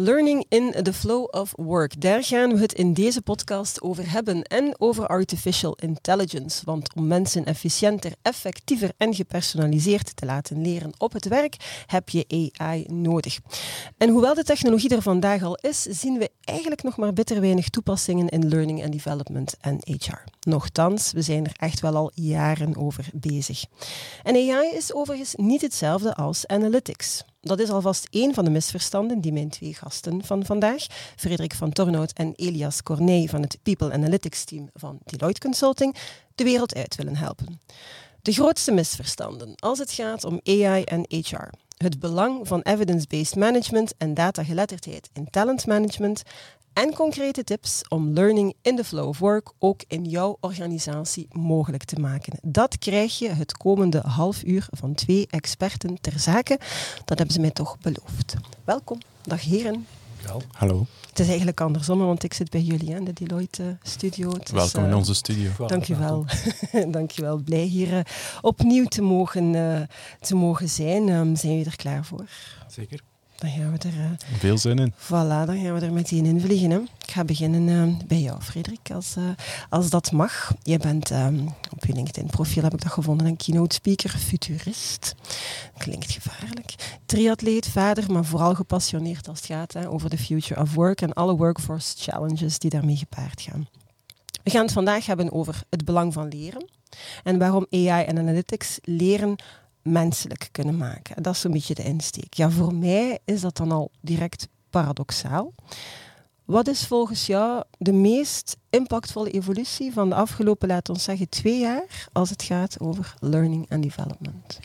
Learning in the flow of work. Daar gaan we het in deze podcast over hebben. En over artificial intelligence. Want om mensen efficiënter, effectiever en gepersonaliseerd te laten leren op het werk, heb je AI nodig. En hoewel de technologie er vandaag al is, zien we eigenlijk nog maar bitter weinig toepassingen in learning and development en HR. Nochtans, we zijn er echt wel al jaren over bezig. En AI is overigens niet hetzelfde als analytics. Dat is alvast één van de misverstanden die mijn twee gasten van vandaag, Frederik van Tornout en Elias Corney van het People Analytics team van Deloitte Consulting, de wereld uit willen helpen. De grootste misverstanden als het gaat om AI en HR. Het belang van evidence-based management en datageletterdheid in talentmanagement en concrete tips om learning in the flow of work ook in jouw organisatie mogelijk te maken. Dat krijg je het komende half uur van twee experten ter zake. Dat hebben ze mij toch beloofd. Welkom. Dag heren. Hallo. Het is eigenlijk andersom, want ik zit bij jullie in de Deloitte-studio. Welkom in onze studio. Dank je wel. Dank je wel. Blij hier uh, opnieuw te mogen, uh, te mogen zijn. Um, zijn jullie er klaar voor? Zeker. Dan gaan we er... Uh, Veel zin in. Voilà, dan gaan we er meteen in vliegen. Hè. Ik ga beginnen uh, bij jou, Frederik, als, uh, als dat mag. Je bent um, op je LinkedIn-profiel, heb ik dat gevonden, een keynote speaker, futurist. Klinkt gevaarlijk. Triatleet, vader, maar vooral gepassioneerd als het gaat hè, over de future of work en alle workforce challenges die daarmee gepaard gaan. We gaan het vandaag hebben over het belang van leren en waarom AI en analytics leren menselijk kunnen maken. Dat is een beetje de insteek. Ja, voor mij is dat dan al direct paradoxaal. Wat is volgens jou de meest impactvolle evolutie van de afgelopen, laten we zeggen, twee jaar als het gaat over learning and development?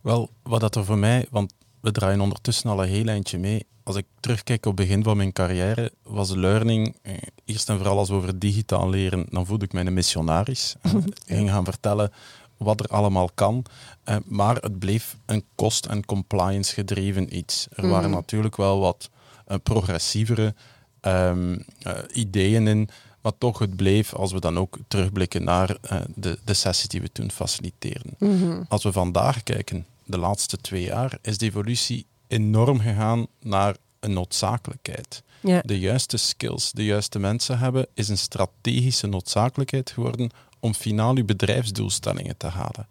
Wel, wat dat er voor mij, want we draaien ondertussen al een heel eindje mee. Als ik terugkijk op het begin van mijn carrière, was learning, eh, eerst en vooral als we over digitaal leren, dan voelde ik mij een missionaris. ik ging gaan vertellen wat er allemaal kan. Uh, maar het bleef een kost- en compliance gedreven iets. Er waren Mhm. natuurlijk wel wat uh, progressievere um, uh, ideeën in. Maar toch, het bleef, als we dan ook terugblikken naar de, de sessies die we toen faciliteren. Mm-hmm. Als we vandaag kijken, de laatste twee jaar, is de evolutie enorm gegaan naar een noodzakelijkheid. Ja. De juiste skills, de juiste mensen hebben, is een strategische noodzakelijkheid geworden om finaal uw bedrijfsdoelstellingen te halen.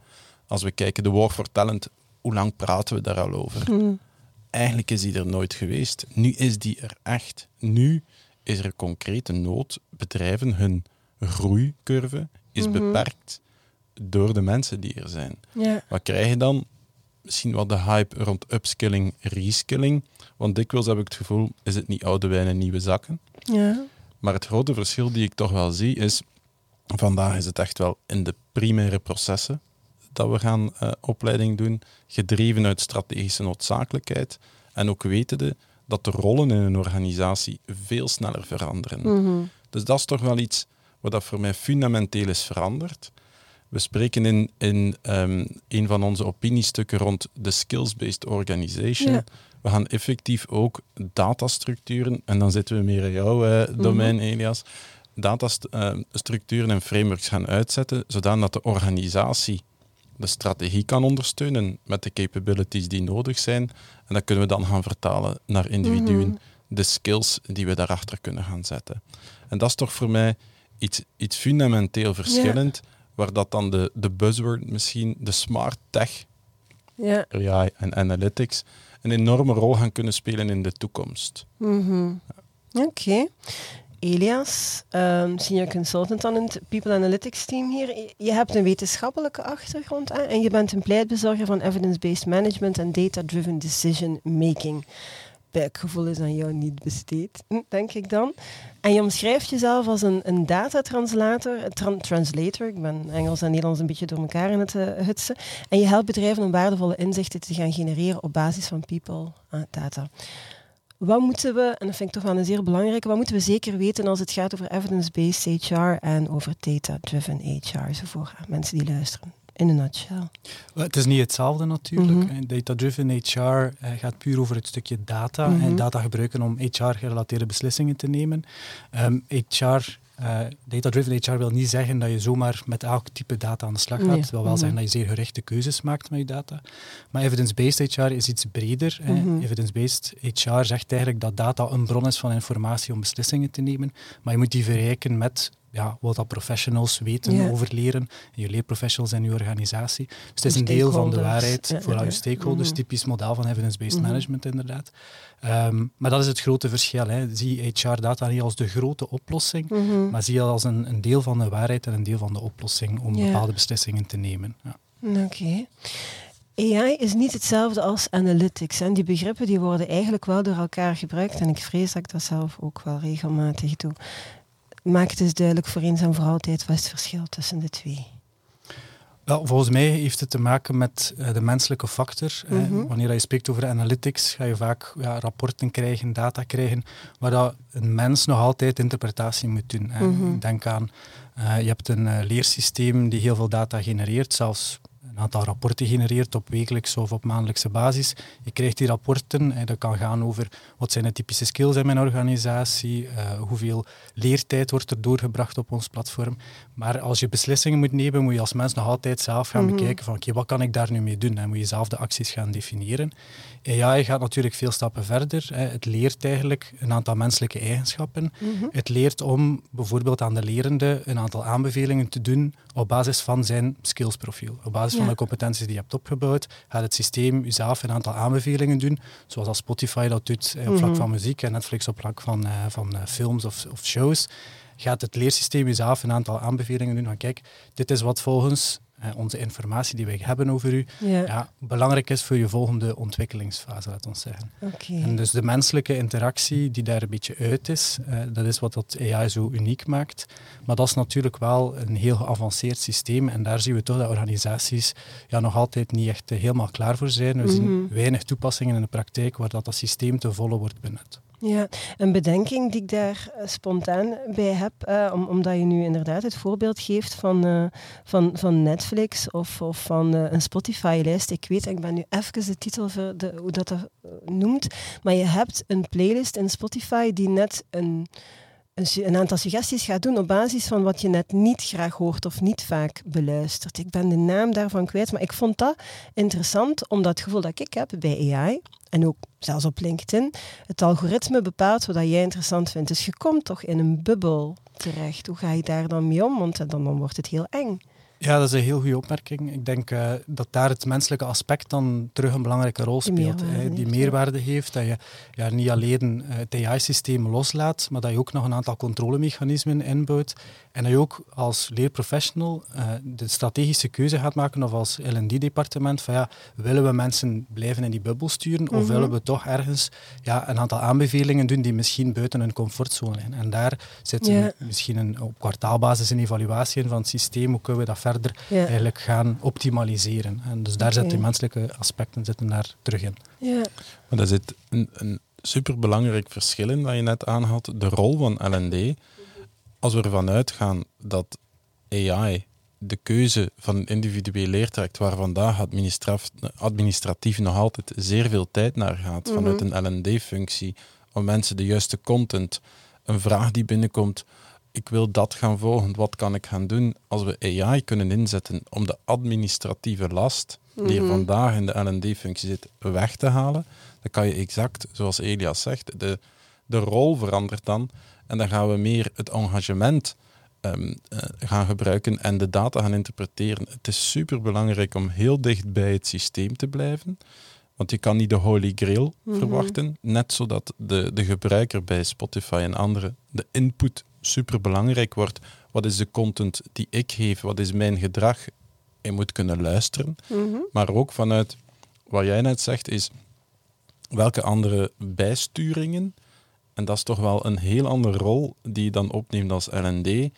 Als we kijken, de War for Talent, hoe lang praten we daar al over? Mm. Eigenlijk is die er nooit geweest. Nu is die er echt. Nu is er concrete nood. Bedrijven, hun groeicurve is Mhm. beperkt door de mensen die er zijn. Ja. Wat krijg je dan? Misschien wat de hype rond upskilling, reskilling. Want dikwijls heb ik het gevoel, is het niet oude wijn en nieuwe zakken? Ja. Maar het grote verschil die ik toch wel zie is, vandaag is het echt wel in de primaire processen dat we gaan uh, opleiding doen, gedreven uit strategische noodzakelijkheid en ook wetende dat de rollen in een organisatie veel sneller veranderen. Mm-hmm. Dus dat is toch wel iets wat dat voor mij fundamenteel is veranderd. We spreken in, in um, een van onze opiniestukken rond de skills-based organization. We gaan effectief ook datastructuren, en dan zitten we meer in jouw uh, domein, mm-hmm. Elias, datastructuren en frameworks gaan uitzetten, zodat de organisatie de strategie kan ondersteunen met de capabilities die nodig zijn. En dat kunnen we dan gaan vertalen naar individuen, Mhm. mm-hmm. de skills die we daarachter kunnen gaan zetten. En dat is toch voor mij iets, iets fundamenteel verschillend, waar dat dan de, de buzzword misschien, de smart tech, ja. AI en analytics, een enorme rol gaan kunnen spelen in de toekomst. Mm-hmm. Oké. Okay. Elias, um, senior consultant aan het People Analytics team hier. Je hebt een wetenschappelijke achtergrond en je bent een pleitbezorger van evidence-based management en data-driven decision making. Buikgevoel is aan jou niet besteed, denk ik dan. En je omschrijft jezelf als een, een datatranslator, tra translator. Ik ben Engels en Nederlands een beetje door elkaar in het uh, hutsen. En je helpt bedrijven om waardevolle inzichten te gaan genereren op basis van people uh, data. Wat moeten we, en dat vind ik toch wel een zeer belangrijke, wat moeten we zeker weten als het gaat over evidence-based HR en over data-driven HR, zo voor mensen die luisteren? In een nutshell. Het is niet hetzelfde natuurlijk. Mhm. Data-driven HR eh, gaat puur over het stukje data Mhm. en data gebruiken om HR-gerelateerde beslissingen te nemen. Ehm, HR, eh, data-driven HR wil niet zeggen dat je zomaar met elk type data aan de slag gaat. Nee. Het wil wel Mhm. zeggen dat je zeer gerichte keuzes maakt met je data. Maar evidence-based HR is iets breder. Mhm. Evidence-based HR zegt eigenlijk dat data een bron is van informatie om beslissingen te nemen. Maar je moet die verrijken met ja, wat dat professionals weten over leren, je leerprofessionals in je organisatie. Dus het is een deel van de waarheid Ja, voor al ja. je stakeholders, Mhm. typisch model van evidence-based Mhm. management inderdaad. Ehm, maar dat is het grote verschil. Hè. Zie HR-data niet als de grote oplossing, Mhm. maar zie het als een, een deel van de waarheid en een deel van de oplossing om bepaalde beslissingen te nemen. Ja. Oké. AI is niet hetzelfde als analytics. En die begrippen die worden eigenlijk wel door elkaar gebruikt. En ik vrees dat ik dat zelf ook wel regelmatig doe. Maak het dus duidelijk voor eens en voor altijd wat het verschil tussen de twee. Wel, volgens mij heeft het te maken met eh, de menselijke factor. Eh, Mhm. wanneer je spreekt over analytics, ga je vaak ja, rapporten krijgen, data krijgen, waar dat een mens nog altijd interpretatie moet doen. Mhm. Denk aan, eh, je hebt een eh, leersysteem die heel veel data genereert, zelfs een aantal rapporten genereert op wekelijkse of op maandelijkse basis. Je krijgt die rapporten en dat kan gaan over wat zijn de typische skills in mijn organisatie, eh, hoeveel leertijd wordt er doorgebracht op ons platform. Maar als je beslissingen moet nemen, moet je als mens nog altijd zelf gaan Mhm. bekijken van oké, wat kan ik daar nu mee doen? En moet je zelf de acties gaan definiëren. AI gaat natuurlijk veel stappen verder. Hè. Het leert eigenlijk een aantal menselijke eigenschappen. Het leert om bijvoorbeeld aan de lerende een aantal aanbevelingen te doen op basis van zijn skillsprofiel. Op basis van de competenties die je hebt opgebouwd, gaat het systeem jezelf een aantal aanbevelingen doen, zoals als Spotify dat doet eh, op vlak Mhm. van muziek en Netflix op vlak van, eh, van eh, films of, of shows. Gaat het leersysteem jezelf een aantal aanbevelingen doen van kijk, dit is wat volgens onze informatie die wij hebben over u Ja, ja, belangrijk is voor je volgende ontwikkelingsfase, laat ons zeggen. oké. En dus de menselijke interactie die daar een beetje uit is, eh, dat is wat dat AI zo uniek maakt. Maar dat is natuurlijk wel een heel geavanceerd systeem en daar zien we toch dat organisaties ja, nog altijd niet echt eh, helemaal klaar voor zijn. We zien Mhm. weinig toepassingen in de praktijk waar dat, dat systeem te volle wordt benut. Ja, een bedenking die ik daar eh, spontaan bij heb, eh, om, omdat je nu inderdaad het voorbeeld geeft van, eh, van, van Netflix of, of van een Spotify-lijst. Ik weet, ik ben nu even de titel, ver- de, hoe dat, dat noemt, maar je hebt een playlist in Spotify die net een, een, aantal suggesties gaat doen op basis van wat je net niet graag hoort of niet vaak beluistert. Ik ben de naam daarvan kwijt, maar ik vond dat interessant, omdat het gevoel dat ik heb bij AI, en ook zelfs op LinkedIn, het algoritme bepaalt wat jij interessant vindt. Dus je komt toch in een bubbel terecht. Hoe ga je daar dan mee om? Want dan, dan wordt het heel eng. Ja, dat is een heel goede opmerking. Ik denk eh, dat daar het menselijke aspect dan terug een belangrijke rol Die speelt. meerwaarde hè, die meerwaarde heeft, dat je ja, niet alleen eh, het AI-systeem loslaat, maar dat je ook nog een aantal controlemechanismen inbouwt. En dat je ook als leerprofessional eh, de strategische keuze gaat maken, of als L&D-departement, van ja, willen we mensen blijven in die bubbel sturen, of Mhm. willen we toch ergens ja, een aantal aanbevelingen doen die misschien buiten hun comfortzone liggen. En daar zit Ja. een- misschien een, op kwartaalbasis een evaluatie in van het systeem, hoe kunnen we dat verder Ja. eigenlijk gaan optimaliseren. En dus daar Oké. zitten die menselijke aspecten zitten daar terug in. Ja. Maar daar zit een, een superbelangrijk verschil in dat je net aanhaalt. De rol van L&D. Als we ervan uitgaan dat AI de keuze van een individueel leertraject, waar vandaag administratief nog altijd zeer veel tijd naar gaat, Mhm. vanuit een L&D-functie, om mensen de juiste content, een vraag die binnenkomt, ik wil dat gaan volgen, wat kan ik gaan doen? Als we AI kunnen inzetten om de administratieve last die er Mhm. vandaag in de L&D-functie zit, weg te halen, dan kan je exact, zoals Elias zegt, de, de rol verandert dan. En dan gaan we meer het engagement ehm, eh, gaan gebruiken en de data gaan interpreteren. Het is super belangrijk om heel dicht bij het systeem te blijven. Want je kan niet de holy grail Mhm. verwachten. Net zodat de, de gebruiker bij Spotify en andere, de input super belangrijk wordt. Wat is de content die ik geef? Wat is mijn gedrag? Je moet kunnen luisteren. Mhm. Maar ook vanuit wat jij net zegt, is welke andere bijsturingen, en dat is toch wel een heel andere rol die je dan opneemt als LD, Ja.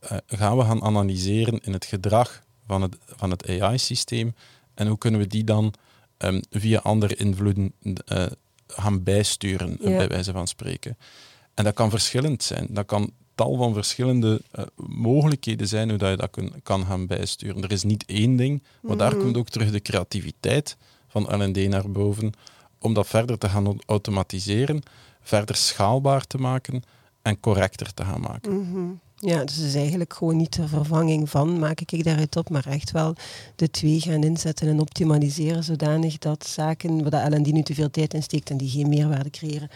eh, gaan we gaan analyseren in het gedrag van het, van het AI-systeem en hoe kunnen we die dan ehm, via andere invloeden eh, gaan bijsturen, Ja. bij wijze van spreken. En dat kan verschillend zijn. Dat kan tal van verschillende eh, mogelijkheden zijn hoe dat je dat kun- kan gaan bijsturen. Er is niet één ding, maar daar Mhm. komt ook terug de creativiteit van L&D naar boven, om dat verder te gaan au- automatiseren, verder schaalbaar te maken en correcter te gaan maken. Mhm. Ja, dus het is eigenlijk gewoon niet de vervanging van, maak ik daaruit op, maar echt wel de twee gaan inzetten en optimaliseren zodanig dat zaken waar de L&D nu te veel tijd in steekt en die geen meerwaarde creëren,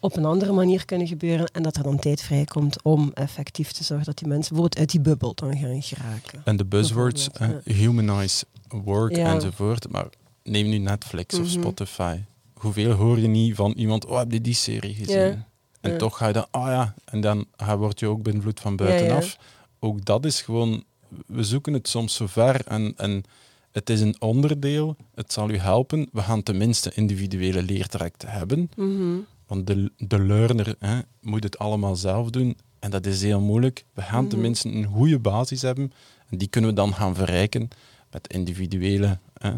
op een andere manier kunnen gebeuren en dat er dan tijd vrijkomt om effectief te zorgen dat die mensen bijvoorbeeld uit die bubbel dan gaan geraken. En de buzzwords, eh, humanize work Ja. enzovoort. Maar neem nu Netflix of Mhm. Spotify. Hoeveel hoor je niet van iemand, oh, heb je die serie gezien? Ja. En Ja. toch ga je dan, ah ja, en dan word je ook beïnvloed van buitenaf. Ook dat is gewoon, we zoeken het soms zo ver en, en het is een onderdeel, het zal u helpen. We gaan tenminste individuele leertrajecten hebben, Mhm. want de, de learner hè, moet het allemaal zelf doen en dat is heel moeilijk. We gaan Mhm. tenminste een goede basis hebben en die kunnen we dan gaan verrijken met individuele. Hè.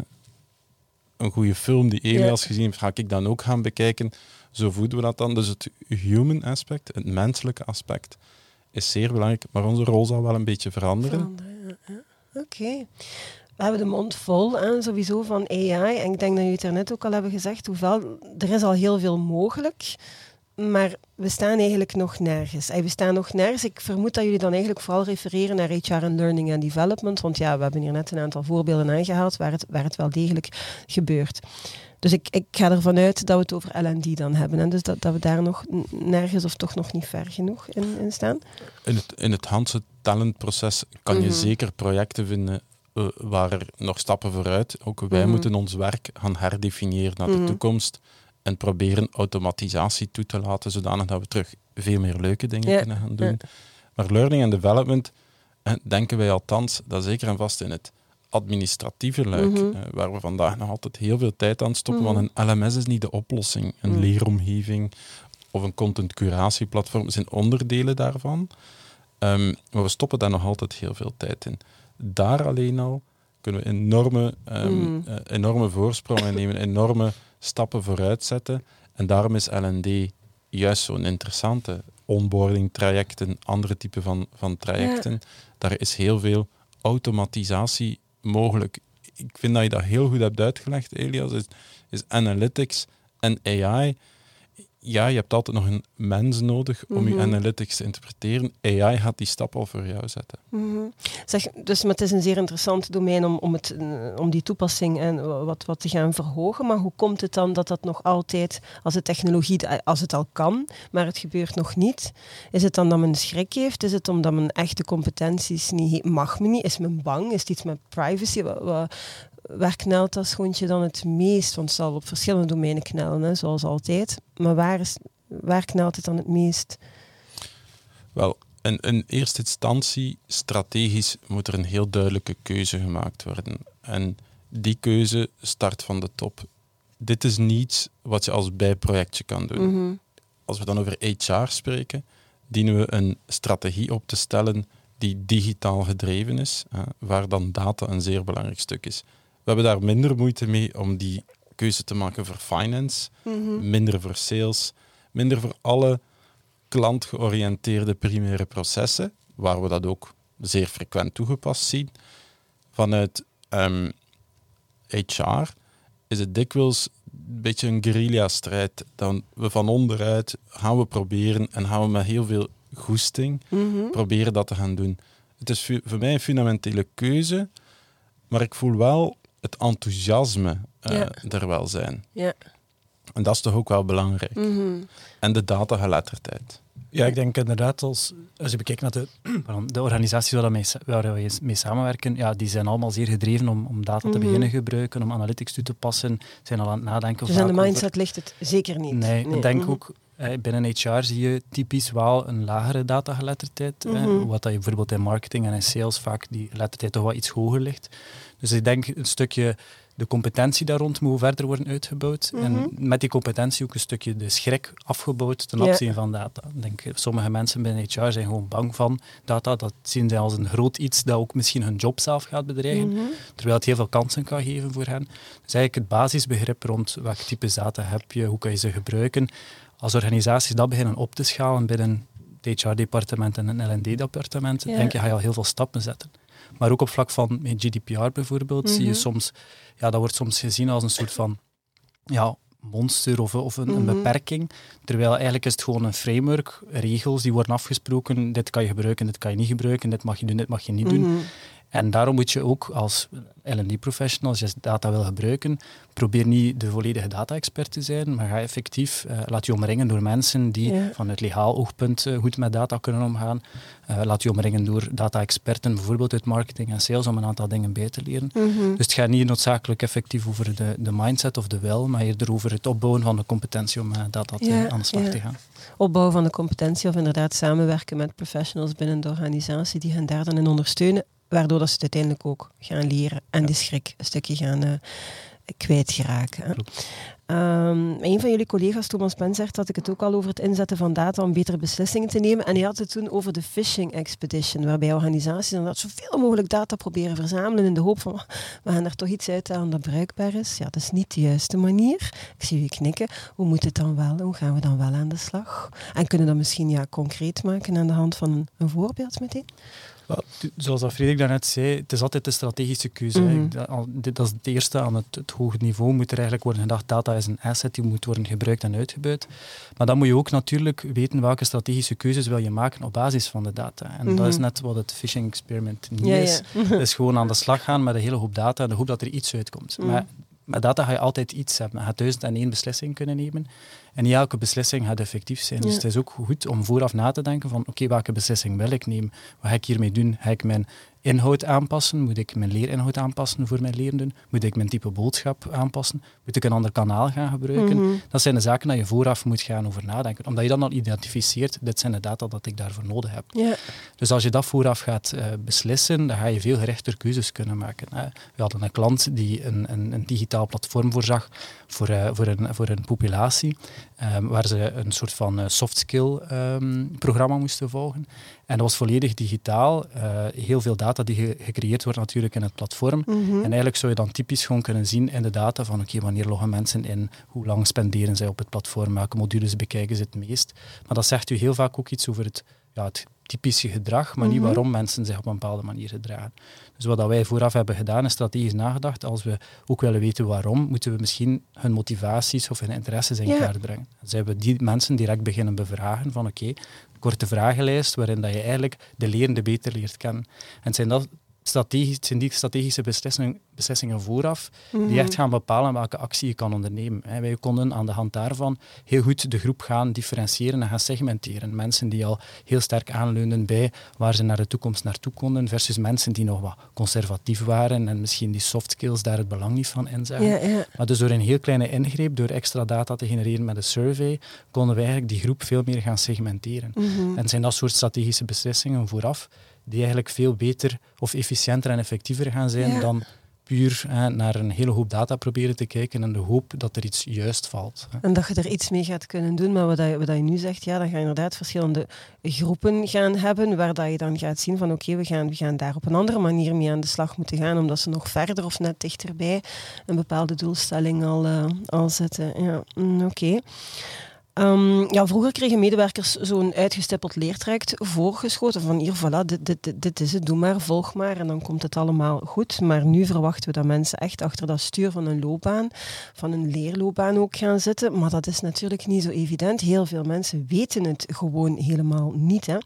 Een goede film die Elias Ja. gezien heeft, ga ik dan ook gaan bekijken. Zo voeden we dat dan. Dus het human aspect, het menselijke aspect, is zeer belangrijk. Maar onze rol zal wel een beetje veranderen. Ja. Oké. We hebben de mond vol aan sowieso van AI. En ik denk dat jullie het er net ook al hebben gezegd. Hoewel, er is al heel veel mogelijk. Maar we staan eigenlijk nog nergens. En we staan nog nergens. Ik vermoed dat jullie dan eigenlijk vooral refereren naar HR en Learning and Development. Want ja, we hebben hier net een aantal voorbeelden aangehaald waar het, waar het wel degelijk gebeurt. Dus ik, ik ga ervan uit dat we het over L&D dan hebben. En dus dat, dat we daar nog nergens of toch nog niet ver genoeg in, in staan. In het, in het Hanse talentproces kan je Mhm. zeker projecten vinden eh, waar er nog stappen vooruit. Ook wij Mhm. moeten ons werk gaan herdefiniëren naar Mhm. de toekomst en proberen automatisatie toe te laten, zodanig dat we terug veel meer leuke dingen Ja, kunnen gaan doen. ja. Maar learning and development eh, denken wij althans, dat zeker en vast in het administratieve luik, Mhm. eh, waar we vandaag nog altijd heel veel tijd aan stoppen, Mhm. want een LMS is niet de oplossing. Een Mhm. leeromgeving of een content curatieplatform zijn onderdelen daarvan. Ehm, maar we stoppen daar nog altijd heel veel tijd in. Daar alleen al kunnen we enorme, ehm, Mhm. eh, enorme voorsprongen nemen, enorme stappen vooruit zetten. En daarom is L&D juist zo'n interessante onboarding trajecten, andere typen van, van trajecten. Daar is heel veel automatisatie mogelijk. Ik vind dat je dat heel goed hebt uitgelegd, Elias. Is, is analytics en AI. Ja, je hebt altijd nog een mens nodig om je Mhm. analytics te interpreteren. AI gaat die stap al voor jou zetten. Mhm. Zeg, dus maar het is een zeer interessant domein om, om, het, eh, om die toepassing en wat, wat te gaan verhogen. Maar hoe komt het dan dat dat nog altijd, als de technologie, als het al kan, maar het gebeurt nog niet? Is het dan dat men schrik heeft? Is het omdat men echte competenties niet? Mag men niet? Is men bang? Is het iets met privacy? Wa- wa- Waar knelt dat schoentje dan het meest? Want het zal op verschillende domeinen knellen, hè, zoals altijd. Maar waar, is, waar knelt het dan het meest? Wel, in, in eerste instantie, strategisch, moet er een heel duidelijke keuze gemaakt worden. En die keuze start van de top. Dit is niets wat je als bijprojectje kan doen. Mhm. Als we dan over HR spreken, dienen we een strategie op te stellen die digitaal gedreven is, hè, waar dan data een zeer belangrijk stuk is. We hebben daar minder moeite mee om die keuze te maken voor finance, Mhm. minder voor sales, minder voor alle klantgeoriënteerde primaire processen, waar we dat ook zeer frequent toegepast zien. Vanuit ehm, HR is het dikwijls een beetje een guerrilla-strijd. Dan we van onderuit gaan we proberen en gaan we met heel veel goesting Mhm. proberen dat te gaan doen. Het is voor mij een fundamentele keuze, maar ik voel wel het enthousiasme eh, Ja. er wel zijn. Ja. En dat is toch ook wel belangrijk. Mhm. En de datageletterdheid. Ja, ik denk inderdaad, als, als je bekijkt naar de, pardon, de organisaties waar, mee, we mee samenwerken, ja, die zijn allemaal zeer gedreven om, om data te Mhm. beginnen gebruiken, om analytics toe te passen, zijn al aan het nadenken. Dus aan de over- mindset ligt het zeker niet. Nee, ik denk mhm. ook, binnen HR zie je typisch wel een lagere datageletterdheid. Eh, wat dat je bijvoorbeeld in marketing en in sales vaak die geletterdheid toch wel iets hoger ligt. Dus ik denk een stukje de competentie daar rond moet verder worden uitgebouwd. En Mhm. met die competentie ook een stukje de schrik afgebouwd ten opzichte van data. Ik denk, sommige mensen binnen HR zijn gewoon bang van data. Dat zien zij als een groot iets dat ook misschien hun job zelf gaat bedreigen. Mhm. Terwijl het heel veel kansen kan geven voor hen. Dus eigenlijk het basisbegrip rond welk type data heb je, hoe kan je ze gebruiken. Als organisaties dat beginnen op te schalen binnen het HR-departement en een L&D-departement, Ja. denk je, ga je al heel veel stappen zetten. Maar ook op vlak van GDPR bijvoorbeeld, zie je Mhm. soms, ja, dat wordt soms gezien als een soort van ja, monster of, of een, een Mhm. beperking. Terwijl eigenlijk is het gewoon een framework, regels die worden afgesproken. Dit kan je gebruiken, dit kan je niet gebruiken, dit mag je doen, dit mag je niet doen. En daarom moet je ook als L&D-professional, als je data wil gebruiken, probeer niet de volledige data-expert te zijn, maar ga effectief, eh, laat je omringen door mensen die Ja. vanuit legaal oogpunt eh, goed met data kunnen omgaan. Eh, laat je omringen door data-experten, bijvoorbeeld uit marketing en sales, om een aantal dingen bij te leren. Mhm. Dus het gaat niet noodzakelijk effectief over de, de mindset of de wil, maar eerder over het opbouwen van de competentie om met data te- Ja, aan de slag ja. te gaan. Opbouw van de competentie of inderdaad samenwerken met professionals binnen de organisatie die hen daar dan in ondersteunen, waardoor dat ze het uiteindelijk ook gaan leren en Ja. die schrik een stukje gaan eh kwijtgeraken. hè. Ehm, een van jullie collega's, Thomas Pensert, had ik het ook al over het inzetten van data om betere beslissingen te nemen. En hij had het toen over de phishing expedition, waarbij organisaties inderdaad zoveel mogelijk data proberen verzamelen in de hoop van we gaan er toch iets uithalen dat bruikbaar is. Ja, dat is niet de juiste manier. Ik zie u knikken. Hoe moet het dan wel? Hoe gaan we dan wel aan de slag? En kunnen we dat misschien ja, concreet maken aan de hand van een voorbeeld meteen? Zoals dat Frederik daarnet zei, het is altijd de strategische keuze. Mhm. Dat, is het eerste aan het, het hoge niveau. Moet er eigenlijk worden gedacht, data is een asset, die moet worden gebruikt en uitgebuit. Maar dan moet je ook natuurlijk weten welke strategische keuzes wil je maken op basis van de data. En dat is Mhm. net wat het phishing experiment niet Ja, is. ja. Het is gewoon aan de slag gaan met een hele hoop data en de hoop dat er iets uitkomt. Mhm. Maar met data ga je altijd iets hebben. Je gaat duizend en één beslissing kunnen nemen. En niet elke beslissing gaat effectief zijn. Dus het is ook goed om vooraf na te denken van oké, welke beslissing wil ik nemen? Wat ga ik hiermee doen? Ga ik mijn inhoud aanpassen? Moet ik mijn leerinhoud aanpassen voor mijn lerenden? Moet ik mijn type boodschap aanpassen? Moet ik een ander kanaal gaan gebruiken? Mhm. Dat zijn de zaken dat je vooraf moet gaan over nadenken. Omdat je dan al identificeert, dit zijn de data dat ik daarvoor nodig heb. Dus als je dat vooraf gaat eh, beslissen, dan ga je veel gerichter keuzes kunnen maken. hè. We hadden een klant die een, een, een digitaal platform voorzag voor, eh, voor, een, voor een populatie, ehm, waar ze een soort van eh, soft skill ehm, programma moesten volgen. En dat was volledig digitaal. eh, heel veel data die ge- gecreëerd wordt natuurlijk in het platform. Mhm. En eigenlijk zou je dan typisch gewoon kunnen zien in de data van oké, wanneer loggen mensen in, hoe lang spenderen zij op het platform, welke modules bekijken ze het meest. Maar dat zegt u heel vaak ook iets over het, ja, het typische gedrag, maar niet Mhm. waarom mensen zich op een bepaalde manier gedragen. Dus wat dat wij vooraf hebben gedaan, is strategisch nagedacht. Als we ook willen weten waarom, moeten we misschien hun motivaties of hun interesses in Ja. kaart brengen. Dan zijn we die mensen direct beginnen bevragen van oké, korte vragenlijst waarin dat je eigenlijk de lerende beter leert kennen. En zijn dat strategisch, zijn die strategische beslissingen, beslissingen vooraf die Mhm. echt gaan bepalen welke actie je kan ondernemen. Hè. Wij konden aan de hand daarvan heel goed de groep gaan differentiëren en gaan segmenteren. Mensen die al heel sterk aanleunden bij waar ze naar de toekomst naartoe konden, versus mensen die nog wat conservatief waren en misschien die soft skills daar het belang niet van inzagen. Ja, ja. Maar dus door een heel kleine ingreep, door extra data te genereren met een survey, konden we eigenlijk die groep veel meer gaan segmenteren. Mhm. En zijn dat soort strategische beslissingen vooraf, die eigenlijk veel beter of efficiënter en effectiever gaan zijn Ja. dan puur hè, naar een hele hoop data proberen te kijken en de hoop dat er iets juist valt. hè. En dat je er iets mee gaat kunnen doen. Maar wat, dat je, wat dat je nu zegt, ja, dan ga je inderdaad verschillende groepen gaan hebben, waar dat je dan gaat zien van oké, we, gaan, we gaan daar op een andere manier mee aan de slag moeten gaan, omdat ze nog verder of net dichterbij een bepaalde doelstelling al, eh, al zetten. Ja, mm, oké. Ehm, ja, vroeger kregen medewerkers zo'n uitgestippeld leertraject voorgeschoten van hier, voilà, dit, dit, dit, is het, doe maar, volg maar en dan komt het allemaal goed. Maar nu verwachten we dat mensen echt achter dat stuur van een loopbaan, van een leerloopbaan ook gaan zitten. Maar dat is natuurlijk niet zo evident. Heel veel mensen weten het gewoon helemaal niet. Hè.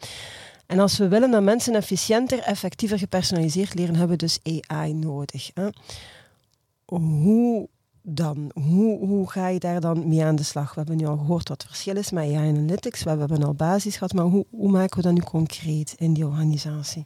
En als we willen dat mensen efficiënter, effectiever gepersonaliseerd leren, hebben we dus AI nodig. Hè. Hoe dan? Hoe, hoe ga je daar dan mee aan de slag? We hebben nu al gehoord wat het verschil is met AI Analytics. We hebben al basis gehad, maar hoe, hoe maken we dat nu concreet in die organisatie?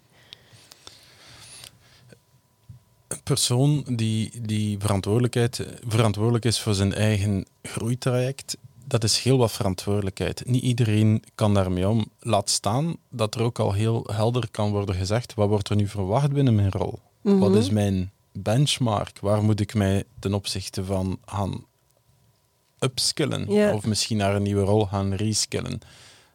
Een persoon die, die verantwoordelijkheid, verantwoordelijk is voor zijn eigen groeitraject, dat is heel wat verantwoordelijkheid. Niet iedereen kan daarmee om. Laat staan dat er ook al heel helder kan worden gezegd, wat wordt er nu verwacht binnen mijn rol? Wat is mijn benchmark? Waar moet ik mij ten opzichte van gaan upskillen? Of misschien naar een nieuwe rol gaan reskillen?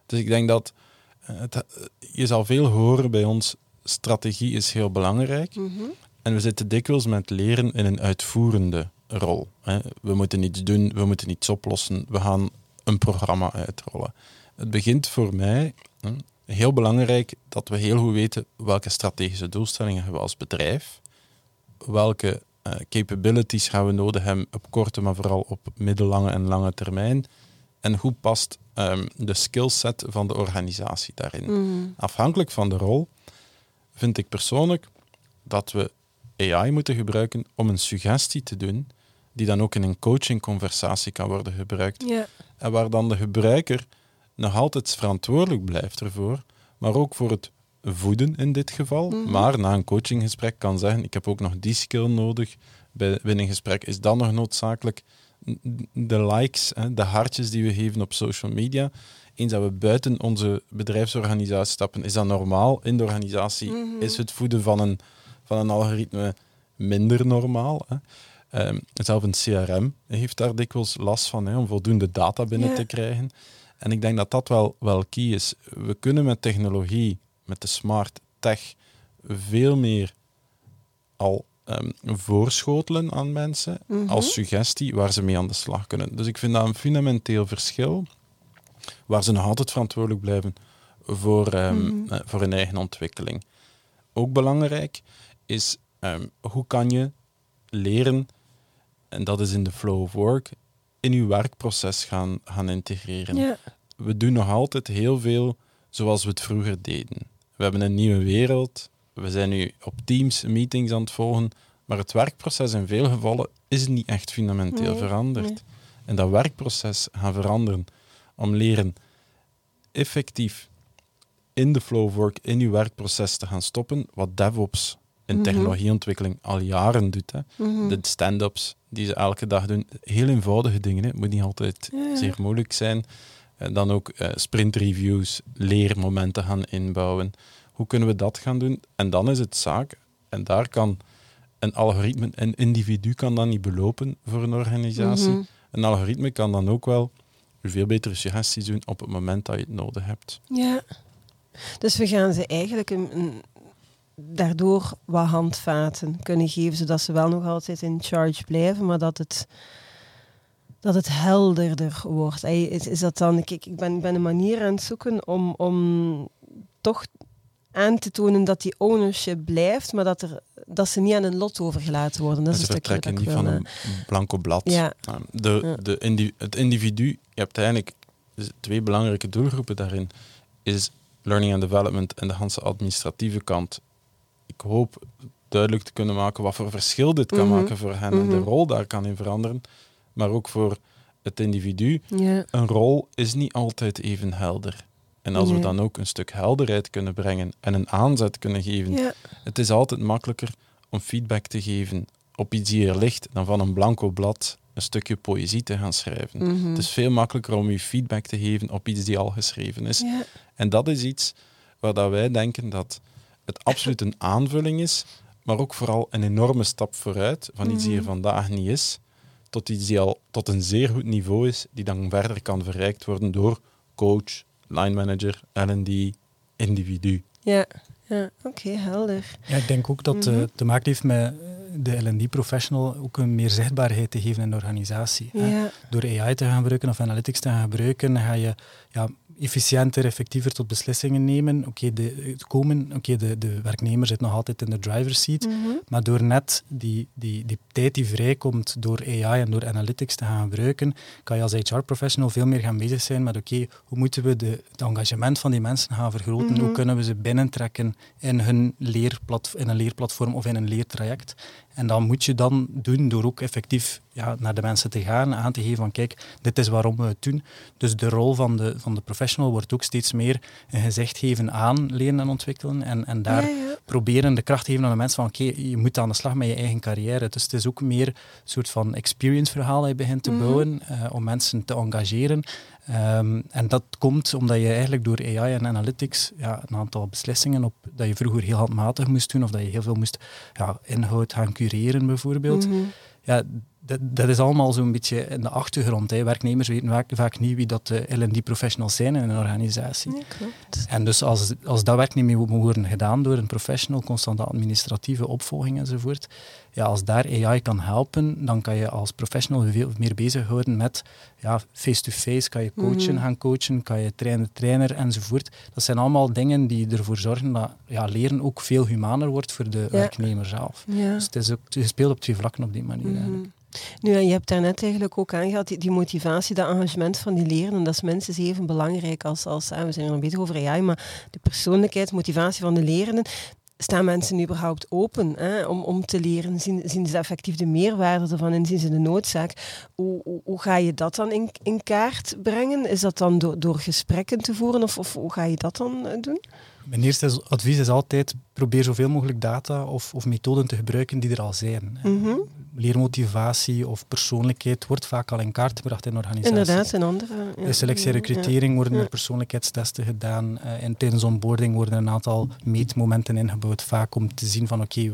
Dus ik denk dat eh, het, je zal veel horen bij ons, strategie is heel belangrijk. Mhm. En we zitten dikwijls met leren in een uitvoerende rol. Hè. We moeten iets doen, we moeten iets oplossen, we gaan een programma uitrollen. Het begint voor mij heel belangrijk dat we heel goed weten welke strategische doelstellingen we als bedrijf, welke eh, capabilities gaan we nodig hebben op korte, maar vooral op middellange en lange termijn. En hoe past ehm, de skillset van de organisatie daarin? Mhm. Afhankelijk van de rol vind ik persoonlijk dat we AI moeten gebruiken om een suggestie te doen, die dan ook in een coaching-conversatie kan worden gebruikt. En waar dan de gebruiker nog altijd verantwoordelijk blijft ervoor, maar ook voor het voeden in dit geval. Mhm. Maar na een coachinggesprek kan zeggen, ik heb ook nog die skill nodig. Bij, binnen een gesprek is dan nog noodzakelijk de likes, hè, de hartjes die we geven op social media. Eens dat we buiten onze bedrijfsorganisatie stappen, is dat normaal. In de organisatie Mhm. is het voeden van een, van een algoritme minder normaal. Hè. Ehm, zelf een CRM heeft daar dikwijls last van, hè, om voldoende data binnen te krijgen. En ik denk dat dat wel, wel key is. We kunnen met technologie, met de smart tech, veel meer al ehm, voorschotelen aan mensen Mhm. als suggestie waar ze mee aan de slag kunnen. Dus ik vind dat een fundamenteel verschil, waar ze nog altijd verantwoordelijk blijven voor, ehm, Mhm. eh, voor hun eigen ontwikkeling. Ook belangrijk is ehm, hoe kan je leren, en dat is in de flow of work, in je werkproces gaan, gaan integreren we doen nog altijd heel veel zoals we het vroeger deden. We hebben een nieuwe wereld. We zijn nu op Teams meetings aan het volgen. Maar het werkproces in veel gevallen is niet echt fundamenteel Nee, veranderd. nee. En dat werkproces gaan veranderen om leren effectief in de flow of work, in je werkproces te gaan stoppen, wat DevOps in Mhm. technologieontwikkeling al jaren doet. Hè. Mhm. De stand-ups die ze elke dag doen, heel eenvoudige dingen. Hè. Het moet niet altijd Ja. zeer moeilijk zijn. En dan ook eh, sprintreviews, leermomenten gaan inbouwen. Hoe kunnen we dat gaan doen? En dan is het zaak, en daar kan een algoritme, een individu kan dat niet belopen voor een organisatie. Mhm. Een algoritme kan dan ook wel veel betere suggesties doen op het moment dat je het nodig hebt. Ja. Dus we gaan ze eigenlijk een, een- daardoor wat handvaten kunnen geven, zodat ze wel nog altijd in charge blijven, maar dat het, dat het helderder wordt. Is, is dat dan, kijk, ik ben, ben een manier aan het zoeken om, om toch aan te tonen dat die ownership blijft, maar dat, er, dat ze niet aan een lot overgelaten worden. Dat En is ze een vertrekken niet van een blanco blad. Ja. De, de indi- het individu, je hebt eigenlijk twee belangrijke doelgroepen daarin, is learning and development en de hele administratieve kant. Ik hoop duidelijk te kunnen maken wat voor verschil dit kan Mhm. maken voor hen en de Mhm. rol daar kan in veranderen. Maar ook voor het individu, Ja. een rol is niet altijd even helder. En als we dan ook een stuk helderheid kunnen brengen en een aanzet kunnen geven, Ja. het is altijd makkelijker om feedback te geven op iets die er ligt dan van een blanco blad een stukje poëzie te gaan schrijven. Mhm. Het is veel makkelijker om je feedback te geven op iets die al geschreven is. ja. En dat is iets waar dat wij denken dat het absoluut een aanvulling is, maar ook vooral een enorme stap vooruit van iets die er Mhm. vandaag niet is, tot iets die al tot een zeer goed niveau is, die dan verder kan verrijkt worden door coach, line manager, L&D, individu. Ja, ja. oké, helder. Ja, ik denk ook dat het te maken heeft met de L&D-professional ook een meer zichtbaarheid te geven in de organisatie. Ja. Door AI te gaan gebruiken of analytics te gaan gebruiken, ga je ja, efficiënter, effectiever tot beslissingen nemen. Oké, de, komen, oké, de, de werknemer zit nog altijd in de driver's seat, Mhm. maar door net die, die, die tijd die vrijkomt door AI en door analytics te gaan gebruiken, kan je als HR-professional veel meer gaan bezig zijn met oké, hoe moeten we de, het engagement van die mensen gaan vergroten? Mhm. Hoe kunnen we ze binnentrekken in, hun leerplat, in een leerplatform of in een leertraject? En dat moet je dan doen door ook effectief ja, naar de mensen te gaan, aan te geven van kijk, dit is waarom we het doen. Dus de rol van de, van de professional wordt ook steeds meer een gezicht geven aan leren en ontwikkelen. En, en daar proberen de kracht te geven aan de mensen van oké, je moet aan de slag met je eigen carrière. Dus het is ook meer een soort van experience verhaal dat je begint te mhm. bouwen uh, om mensen te engageren. Um, en dat komt omdat je eigenlijk door AI en analytics ja, een aantal beslissingen op dat je vroeger heel handmatig moest doen of dat je heel veel moest ja, inhoud gaan cureren bijvoorbeeld. Mm Ja, dat, dat, is allemaal zo'n beetje in de achtergrond. Hè. Werknemers weten vaak, vaak niet wie dat de L&D-professionals zijn in een organisatie. Ja, klopt. En dus als, als dat werk niet meer moet worden gedaan door een professional, constante administratieve opvolging enzovoort, ja, als daar AI kan helpen, dan kan je als professional veel meer bezighouden met ja, face-to-face, kan je coachen mhm. gaan coachen, kan je trainer, trainer enzovoort. Dat zijn allemaal dingen die ervoor zorgen dat ja, leren ook veel humaner wordt voor de werknemer zelf. Dus het is ook gespeeld op twee vlakken op die manier. Mhm. Nu, je hebt daarnet eigenlijk ook aangehaald, die, die motivatie, dat engagement van die leren, dat is minstens even belangrijk als, als we zijn er nog bezig over AI, maar de persoonlijkheid, motivatie van de lerenden, staan mensen überhaupt open hè, om, om te leren? Zien, zien ze effectief de meerwaarde ervan en zien ze de noodzaak? Hoe, hoe, hoe, ga je dat dan in, in kaart brengen? Is dat dan door, door gesprekken te voeren of, of hoe ga je dat dan eh, doen? Mijn eerste advies is altijd probeer zoveel mogelijk data of, of methoden te gebruiken die er al zijn. Mm Leermotivatie of persoonlijkheid wordt vaak al in kaart gebracht in organisaties. Inderdaad, in andere. Ja. De selectie en recrutering worden er persoonlijkheidstesten gedaan. Uh, en tijdens onboarding worden een aantal meetmomenten ingebouwd, vaak om te zien van oké,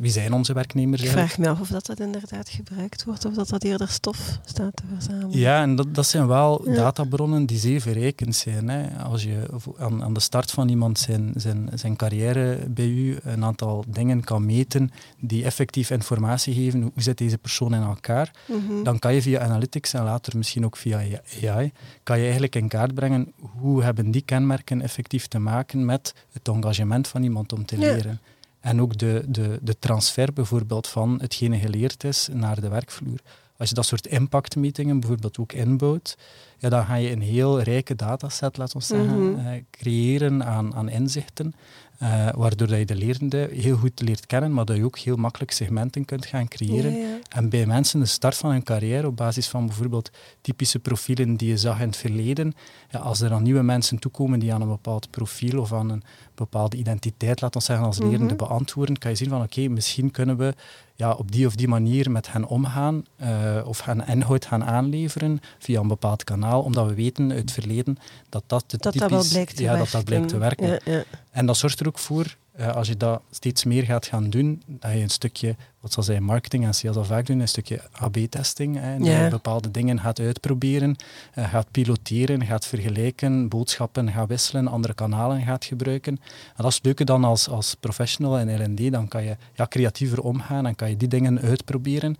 wie zijn onze werknemers Ik vraag me af of dat, dat inderdaad gebruikt wordt of dat dat eerder stof staat te verzamelen. Ja, en dat, dat zijn wel databronnen die zeer verrijkend zijn. Hè. Als je aan, aan de start van iemand zijn, zijn, zijn carrière bij u een aantal dingen kan meten die effectief informatie geven, hoe zit deze persoon in elkaar, mhm. dan kan je via analytics en later misschien ook via AI, kan je eigenlijk in kaart brengen hoe hebben die kenmerken effectief te maken met het engagement van iemand om te leren. En ook de, de, de transfer bijvoorbeeld van hetgene geleerd is naar de werkvloer. Als je dat soort impactmetingen bijvoorbeeld ook inbouwt, ja, dan ga je een heel rijke dataset, laten we zeggen, mhm. eh, creëren aan, aan inzichten. Uh, waardoor dat je de lerende heel goed leert kennen, maar dat je ook heel makkelijk segmenten kunt gaan creëren. En bij mensen de start van hun carrière op basis van bijvoorbeeld typische profielen die je zag in het verleden, ja, als er dan nieuwe mensen toekomen die aan een bepaald profiel of aan een bepaalde identiteit, laten we zeggen, als lerende mhm. beantwoorden, kan je zien van oké, misschien kunnen we ja, op die of die manier met hen omgaan uh, of hen inhoud gaan aanleveren via een bepaald kanaal, omdat we weten uit het verleden dat dat, de dat, typisch, dat, blijkt te ja, dat, dat blijkt te werken. Ja, ja. En dat zorgt er ook voor uh, als je dat steeds meer gaat gaan doen, dat je een stukje, wat zal zijn, marketing en sales al vaak doen, een stukje AB-testing. Dat je bepaalde dingen gaat uitproberen, uh, gaat piloteren, gaat vergelijken, boodschappen gaat wisselen, andere kanalen gaat gebruiken. En dat is het leuke dan als, als professional in R&D, dan kan je ja, creatiever omgaan en kan je die dingen uitproberen.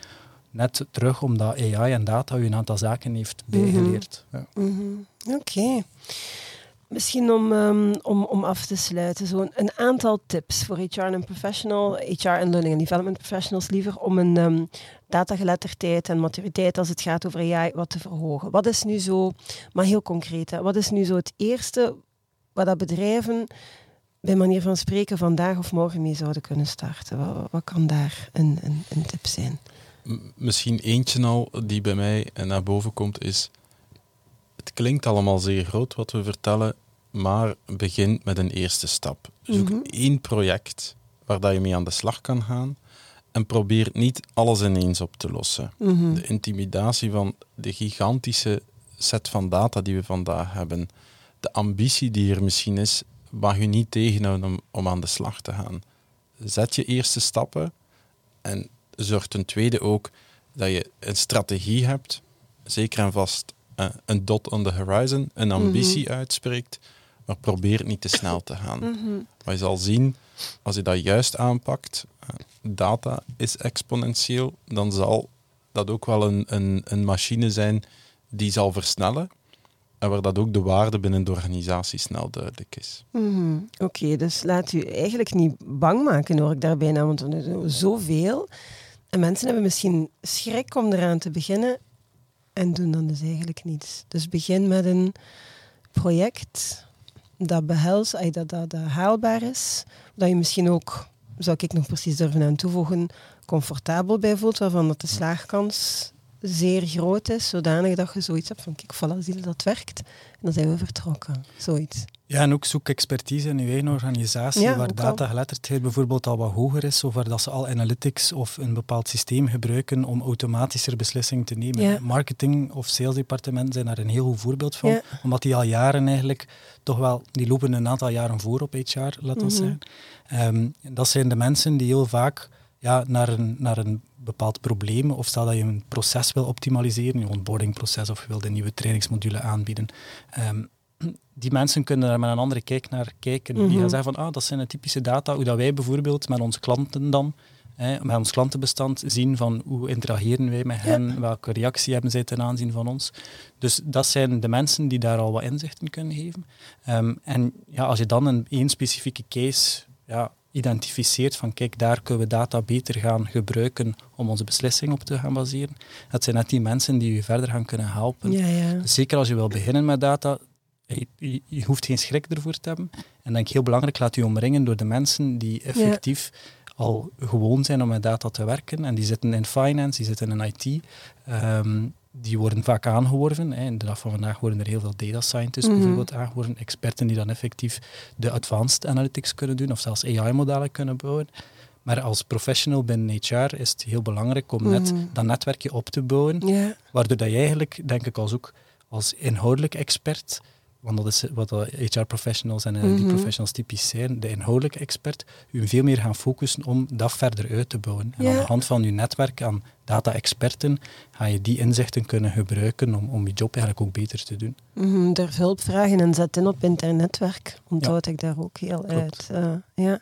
Net terug omdat AI en data je een aantal zaken heeft mhm. bijgeleerd. Ja. Mm Oké. Misschien om, um, om, om af te sluiten, zo'n een aantal tips voor HR en professional, HR en learning and development professionals liever, om een um, datageletterdheid en maturiteit als het gaat over AI wat te verhogen. Wat is nu zo, maar heel concreet, hè, wat is nu zo het eerste wat dat bedrijven bij manier van spreken vandaag of morgen mee zouden kunnen starten? Wat, wat kan daar een, een, een tip zijn? Misschien eentje al die bij mij naar boven komt is het klinkt allemaal zeer groot wat we vertellen, maar begin met een eerste stap. Zoek mm één project waar dat je mee aan de slag kan gaan en probeer niet alles ineens op te lossen. Mhm. De intimidatie van de gigantische set van data die we vandaag hebben, de ambitie die er misschien is, mag je niet tegenhouden om, om aan de slag te gaan. Zet je eerste stappen en zorg ten tweede ook dat je een strategie hebt, zeker en vast uh, een dot on the horizon, een ambitie mhm. uitspreekt, maar probeer niet te snel te gaan. Mm Maar je zal zien, als je dat juist aanpakt, uh, data is exponentieel, dan zal dat ook wel een, een, een machine zijn die zal versnellen. En waar dat ook de waarde binnen de organisatie snel duidelijk is. Mhm. Oké, dus laat u eigenlijk niet bang maken hoor ik daarbij na, want er doen zoveel. En mensen hebben misschien schrik om eraan te beginnen en doen dan dus eigenlijk niets. Dus begin met een project dat behelst, dat, dat, dat haalbaar is. Dat je misschien ook, zou ik nog precies durven aan toevoegen, comfortabel bij voelt, waarvan dat de slaagkans zeer groot is, zodanig dat je zoiets hebt van, kijk, voilà, zie je dat werkt. En dan zijn we vertrokken. Zoiets. Ja, en ook zoek expertise in je eigen organisatie, Ja, waar datageletterdheid bijvoorbeeld al wat hoger is, of waar dat ze al analytics of een bepaald systeem gebruiken om automatischer beslissingen te nemen. Ja. Marketing of salesdepartementen zijn daar een heel goed voorbeeld van, Ja. omdat die al jaren eigenlijk toch wel, die lopen een aantal jaren voor op HR, laat ons Mhm. zeggen. Ehm, dat zijn de mensen die heel vaak ja, naar, een, naar een bepaald probleem, of stel dat je een proces wil optimaliseren, je onboardingproces, of je wilt een nieuwe trainingsmodule aanbieden. Ehm, die mensen kunnen daar met een andere kijk naar kijken. Die Mhm. gaan zeggen van, ah, dat zijn de typische data, hoe dat wij bijvoorbeeld met onze klanten dan, hè, met ons klantenbestand, zien van hoe interageren wij met hen, welke reactie hebben zij ten aanzien van ons. Dus dat zijn de mensen die daar al wat inzichten kunnen geven. Ehm, en ja, als je dan een één specifieke case ja, identificeert van kijk, daar kunnen we data beter gaan gebruiken om onze beslissing op te gaan baseren. Dat zijn net die mensen die je verder gaan kunnen helpen. Ja, ja. Dus zeker als je wil beginnen met data, je, je- je hoeft geen schrik ervoor te hebben. En denk ik heel belangrijk, laat je omringen door de mensen die effectief al gewoon zijn om met data te werken. En die zitten in finance, die zitten in IT. Ehm, die worden vaak aangeworven. Hè. In de dag van vandaag worden er heel veel data scientists Mhm. bijvoorbeeld aangeworven. Experten die dan effectief de advanced analytics kunnen doen of zelfs AI-modellen kunnen bouwen. Maar als professional binnen HR is het heel belangrijk om net Mhm. dat netwerkje op te bouwen. Waardoor dat je eigenlijk, denk ik, als ook als inhoudelijk expert, want dat is wat de HR-professionals en Mhm. die professionals typisch zijn, de inhoudelijke expert, u veel meer gaan focussen om dat verder uit te bouwen. En Ja. aan de hand van uw netwerk aan data-experten ga je die inzichten kunnen gebruiken om, om je job eigenlijk ook beter te doen. Mhm, durf hulp vragen en zet in op internetwerk. Onthoud ik daar ook heel Klopt. uit. eh, ja.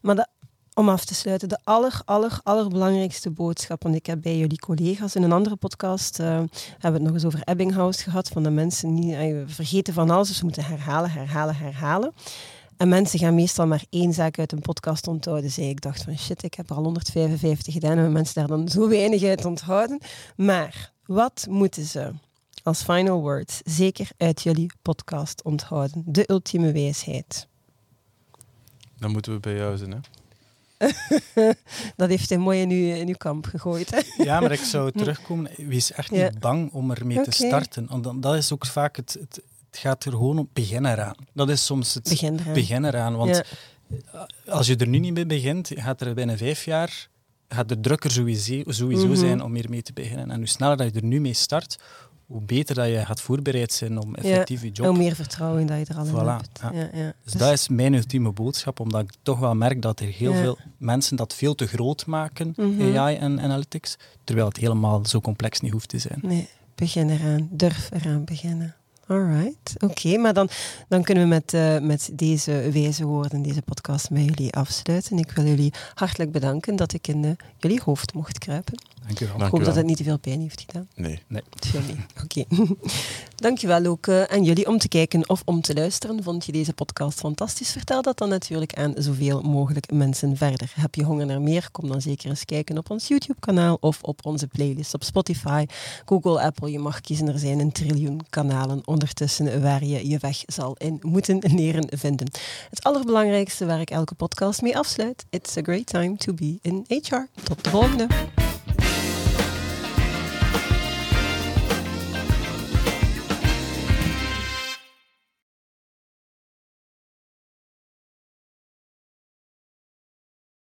Maar dat, om af te sluiten, de aller, aller, allerbelangrijkste boodschap, want ik heb bij jullie collega's in een andere podcast, eh, hebben we het nog eens over Ebbinghaus gehad, van de mensen die eh, vergeten van alles, dus ze moeten herhalen, herhalen, herhalen. En mensen gaan meestal maar één zaak uit een podcast onthouden. Zei ik dacht van shit, ik heb er al 155 gedaan en mensen daar dan zo weinig uit onthouden. Maar wat moeten ze als final words zeker uit jullie podcast onthouden? De ultieme wijsheid. Dan moeten we bij jou zijn. Hè? Dat heeft hij mooi in uw, in uw kamp gegooid. Hè? Ja, maar ik zou terugkomen. Wees echt niet bang om ermee te starten. Want dat is ook vaak het, het, het gaat er gewoon op begin eraan. Dat is soms het Begin eraan. begin eraan. Want Ja. als je er nu niet mee begint, gaat er binnen vijf jaar gaat de drukker sowieso, sowieso Mhm. zijn om hiermee te beginnen. En hoe sneller dat je er nu mee start, hoe beter dat je gaat voorbereid zijn om effectief je job Hoe meer vertrouwen dat je er al in Voilà, hebt. ja. Ja, ja. Dus dat is mijn ultieme boodschap, omdat ik toch wel merk dat er heel Ja. veel mensen dat veel te groot maken, Mhm. AI en analytics, terwijl het helemaal zo complex niet hoeft te zijn. Nee, begin eraan. Durf eraan beginnen. Alright, oké. maar dan, dan kunnen we met, eh, met deze wijze woorden deze podcast met jullie afsluiten. Ik wil jullie hartelijk bedanken dat ik in eh, jullie hoofd mocht kruipen. Dank u wel. Dank ik hoop dat het niet te veel pijn heeft gedaan. Nee. Veel niet. Oké. Dankjewel ook eh, aan jullie om te kijken of om te luisteren. Vond je deze podcast fantastisch? Vertel dat dan natuurlijk aan zoveel mogelijk mensen verder. Heb je honger naar meer? Kom dan zeker eens kijken op ons YouTube-kanaal of op onze playlist op Spotify, Google, Apple. Je mag kiezen, er zijn een triljoen kanalen ondertussen waar je je weg zal in moeten leren vinden. Het allerbelangrijkste waar ik elke podcast mee afsluit. It's a great time to be in HR. Tot de volgende.